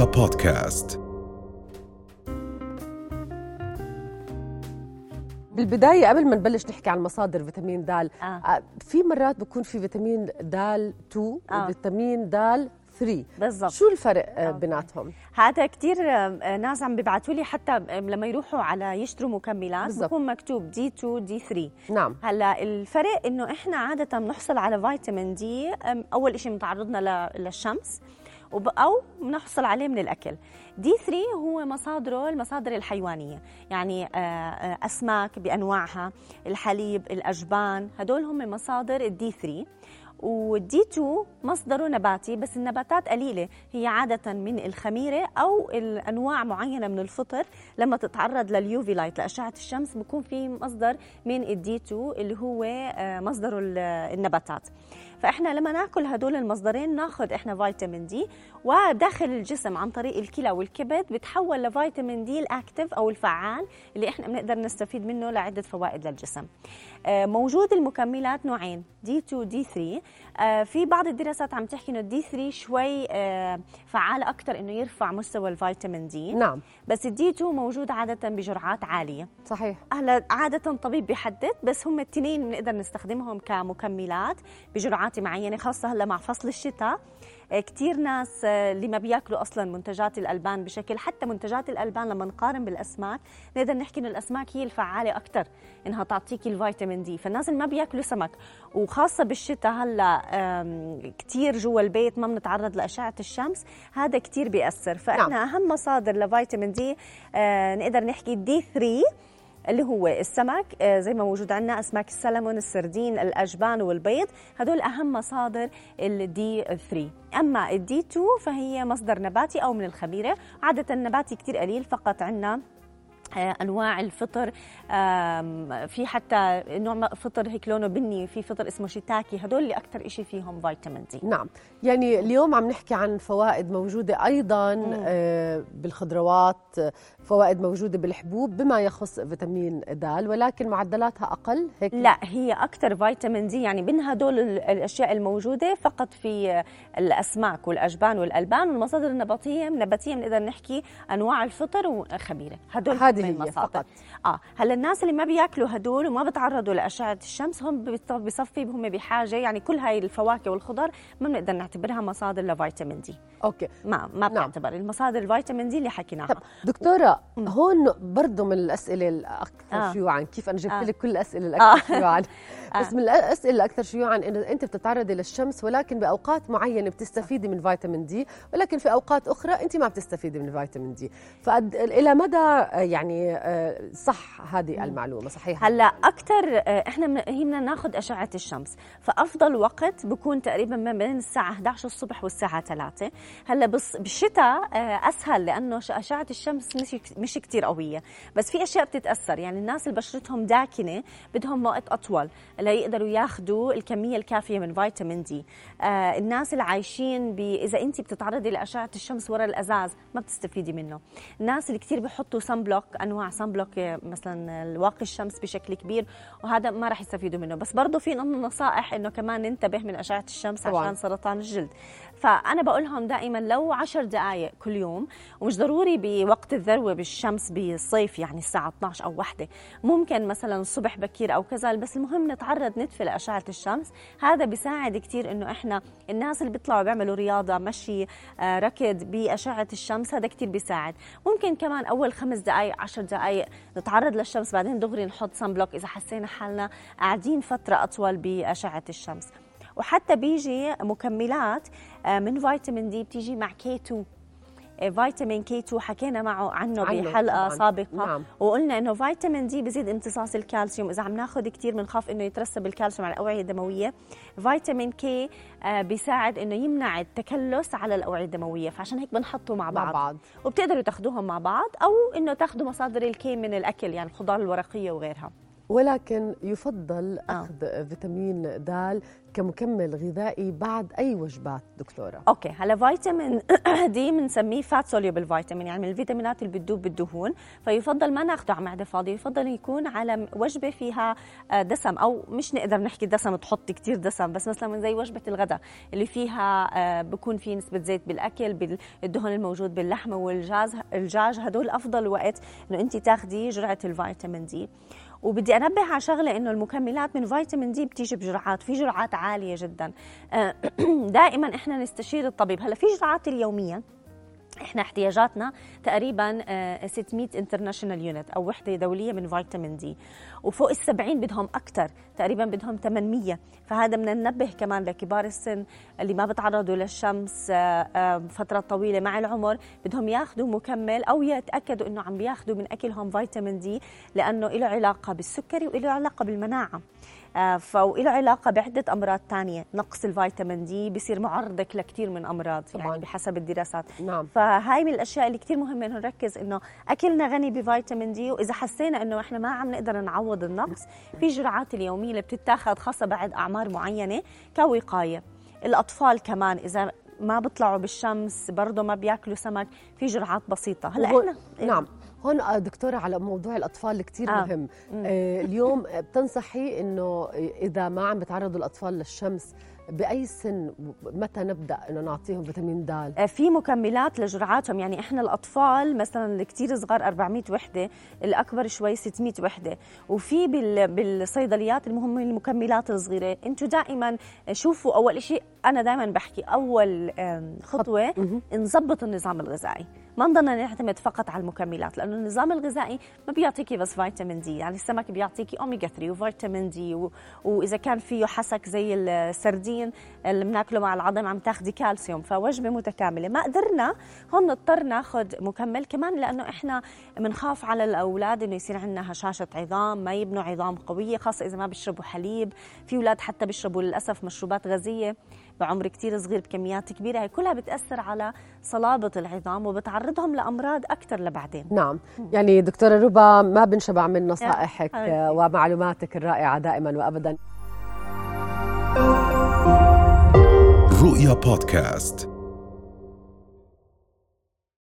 رؤيا بودكاست بالبداية قبل ما نبلش نحكي عن مصادر فيتامين د آه. آه. في مرات بكون في فيتامين د 2 آه. وفيتامين د 3 بالضبط شو الفرق آه،. بيناتهم؟ هذا كثير ناس عم بيبعتوا لي حتى لما يروحوا على يشتروا مكملات بالضبط. بكون مكتوب دي 2 دي 3 نعم هلا الفرق إنه إحنا عادة بنحصل على فيتامين دي أول شيء متعرضنا ل- للشمس أو بنحصل عليه من الأكل. D 3 هو مصادره المصادر الحيوانية. يعني آه، آه، أسماك بأنواعها الحليب الأجبان هدول هم مصادر ال D 3 وال D 2 مصدره نباتي بس النباتات قليلة. هي عادة من الخميرة أو الأنواع معينة من الفطر لما تتعرض لل UV light لأشعة الشمس بكون في مصدر من ال D 2 اللي هو آه، مصدره ال- النباتات. فإحنا لما ناكل هدول المصدرين ناخذ إحنا فيتامين D وداخل الجسم عن طريق الكلى والكبد بتحول لفيتامين D ال active أو الفعال اللي إحنا بنقدر نستفيد منه لعدة فوائد للجسم. آه، موجود المكملات نوعين D 2 D 3 آه، في بعض الدراسات عم تحكي إنه ال D 3 شوي آه، فعال أكثر إنه يرفع مستوى الفيتامين D نعم. بس الدي 2 موجود عادة بجرعات عالية. صحيح. هلا عادة طبيب بيحدد بس هم التنين بنقدر نستخدمهم كمكملات بجرعات معينة خاصة هلا مع فصل الشتاء. كتير ناس آه، اللي ما بياكلوا أصلا منتجات الألبان بشكل حتى منتجات الألبان لما نقارن بالأسماك نقدر نحكي انه الأسماك هي الفعالة أكثر إنها تعطيك الفيتامين دي فالناس اللي ما بياكلوا سمك وخاصة بالشتاء هلأ آم، كتير جوا البيت ما بنتعرض لأشعة الشمس هذا كتير بيأثر فإحنا نعم. أهم مصادر لفيتامين D آه، نقدر نحكي D 3 اللي هو السمك آه، زي ما موجود عندنا أسماك السلمون السردين الأجبان والبيض هدول أهم مصادر ال D 3 أما ال D 2 فهي مصدر نباتي أو من الخميرة. عادة النباتي كتير قليل فقط عندنا أنواع الفطر في حتى نوع فطر هيك لونه بني في فطر اسمه شيتاكي هدول اللي أكثر شيء فيهم فيتامين دي. نعم. يعني اليوم عم نحكي عن فوائد موجودة أيضا آه، بالخضروات آه، فوائد موجودة بالحبوب بما يخص فيتامين د ولكن معدلاتها أقل هيك؟ لا هي أكثر فيتامين دي يعني من هدول ال- الأشياء الموجودة فقط في الأسماك والأجبان والألبان والمصادر النباتيه النباتية بنقدر نحكي أنواع الفطر وخميرة. هدول هذه المصادر. فقط. آه هلا الناس اللي ما بياكلوا هدول وما بتعرضوا لأشعة الشمس هم بصفي هم بحاجة يعني كل هاي الفواكه والخضار ما بنقدر نعتبرها مصادر لفيتامين D okay ما ما بتعتبر المصادر الفيتامين D اللي حكيناها طب دكتورة هون برضه من الأسئلة الأكثر آه. شيوعا كيف أنا جبت آه. لك كل الأسئلة آه. الأكثر شيوعا بس من الأسئلة الأكثر شيوعا إنه أنت بتتعرضي للشمس ولكن بأوقات معينة بتستفيدي من فيتامين D ولكن في أوقات أخرى أنت ما بتستفيدي من فيتامين D فقد إلى مدى آه، يعني آه، صح هذه المعلومة صحيحة هلا أكثر إحنا من هي بدنا ناخذ أشعة الشمس فأفضل وقت بكون تقريبا ما بين الساعة 11 الصبح والساعة 3 هلا بالشتاء آه، أسهل لأنه أشعة الشمس مش مش كثير قوية بس في أشياء بتتأثر. يعني الناس اللي بشرتهم داكنة بدهم وقت أطول ليقدروا ياخذوا الكمية الكافية من فيتامين D. آه، الناس اللي عايشين ب... إذا انت بتتعرضي لأشعة الشمس ورا الأزاز ما بتستفيدي منه. الناس اللي كثير بحطوا sunblock أنواع sunblock مثلا واقي الشمس بشكل كبير وهذا ما راح يستفيدوا منه. بس برضه في نصائح إنه كمان ننتبه من أشعة الشمس طبعاً. عشان سرطان الجلد. فأنا بقول لهم دائما لو 10 دقائق كل يوم ومش ضروري بوقت الذروة بالشمس بالصيف يعني الساعة 12 أو واحدة. ممكن مثلا الصبح بكير أو كذا بس المهم نتعرض ندفي لاشعه الشمس. هذا بيساعد كثير إنه إحنا الناس اللي بيطلعوا بيعملوا رياضة مشي آه، ركض بأشعة الشمس هذا كثير بيساعد. ممكن كمان أول خمس دقائق عشر دقائق نتعرض للشمس بعدين دغري نحط sunblock إذا حسينا حالنا قاعدين فترة أطول بأشعة الشمس. وحتى بيجي مكملات آه، من فيتامين D بتيجي مع K 2 آه، فيتامين K 2 حكينا معه عنه, عنه بحلقة طبعاً. سابقة. نعم. وقلنا إنه فيتامين D بزيد امتصاص الكالسيوم. إذا عم ناخذ كثير بنخاف إنه يترسب الكالسيوم على الأوعية الدموية. فيتامين K آه، بيساعد إنه يمنع التكلس على الأوعية الدموية. فعشان هيك بنحطه مع بعض, مع بعض. وبتقدروا تاخذوهم مع بعض أو إنه تاخذوا مصادر ال K من الأكل يعني الخضار الورقية وغيرها. ولكن يفضل آه. أخذ فيتامين د كمكمل غذائي بعد أي وجبات دكتورة okay هلا فيتامين D بنسميه fat soluble vitamin يعني من الفيتامينات اللي بتدوب بالدهون فيفضل ما ناخده على معدة فاضية يفضل يكون على وجبة فيها آه، دسم أو مش نقدر نحكي دسم تحط كثير دسم بس مثلا زي وجبة الغداء اللي فيها آه، بكون في نسبة زيت بالأكل بالدهن الموجود باللحمة والجاج الدجاج هدول أفضل وقت إنه أنت تاخذي جرعة الفيتامين D وبدي أنبه على شغلة إنه المكملات من فيتامين D بتيجي بجرعات في جرعات عالية جدا. آه، دائما إحنا نستشير الطبيب. هلأ في جرعات اليوميه إحنا احتياجاتنا تقريبا 600 international unit أو وحدة دولية من فيتامين D وفوق ال 70 بدهم أكثر تقريبا بدهم 800 فهذا بدنا ننبه كمان لكبار السن اللي ما بتعرضوا للشمس آه، فترة طويلة مع العمر بدهم ياخذوا مكمل أو يتأكدوا إنه عم بياخذوا من أكلهم فيتامين دي لأنه له علاقة بالسكري وله علاقة بالمناعة. فله علاقة بعدة أمراض تانية نقص الفيتامين دي بيصير معرضك لكثير من أمراض طبعاً. يعني بحسب الدراسات نعم. فهاي من الأشياء اللي كثير مهمة إنه نركز إنه أكلنا غني بفيتامين دي وإذا حسينا إنه إحنا ما عم نقدر نعوض النقص في جرعات اليومية اللي بتتاخذ خاصة بعد أعمار معينة كوقاية الأطفال كمان إذا ما بيطلعوا بالشمس برضه ما بياكلوا سمك في جرعات بسيطة. هلا إحنا نعم. هون آه، دكتورة على موضوع الأطفال كثير آه. مهم. آه اليوم بتنصحي إنه إذا ما عم بتعرضوا الأطفال للشمس بأي سن متى نبدأ إنه نعطيهم فيتامين د؟ آه، في مكملات لجرعاتهم. يعني إحنا الأطفال مثلا الكثير صغار 400 وحدة الأكبر شوي 600 وحدة. وفي بالصيدليات المهم المكملات الصغيرة. أنتم دائما شوفوا أول شيء أنا دائما بحكي أول خطوة نظبط النظام الغذائي. ما نضلنا نعتمد فقط على المكملات لأنه النظام الغذائي ما بيعطيكي بس فيتامين D يعني السمك بيعطيكي اوميجا 3 وفيتامين D و... وإذا كان فيه حسك زي السردين اللي بناكله مع العظم عم تاخذي كالسيوم فوجبة متكاملة. ما قدرنا هون نضطر ناخذ مكمل كمان لأنه إحنا بنخاف على الأولاد إنه يصير عندنا هشاشة عظام ما يبنوا عظام قوية خاصة إذا ما بيشربوا حليب في أولاد حتى بيشربوا للأسف مشروبات غازية. بعمر كتير صغير بكميات كبيرة. هي كلها بتأثر على صلابة العظام وبتعرضهم لأمراض أكثر لبعدين. نعم. يعني دكتورة ربا ما بنشبع من نصائحك ومعلوماتك الرائعة دائما وأبدا. رؤيا بودكاست.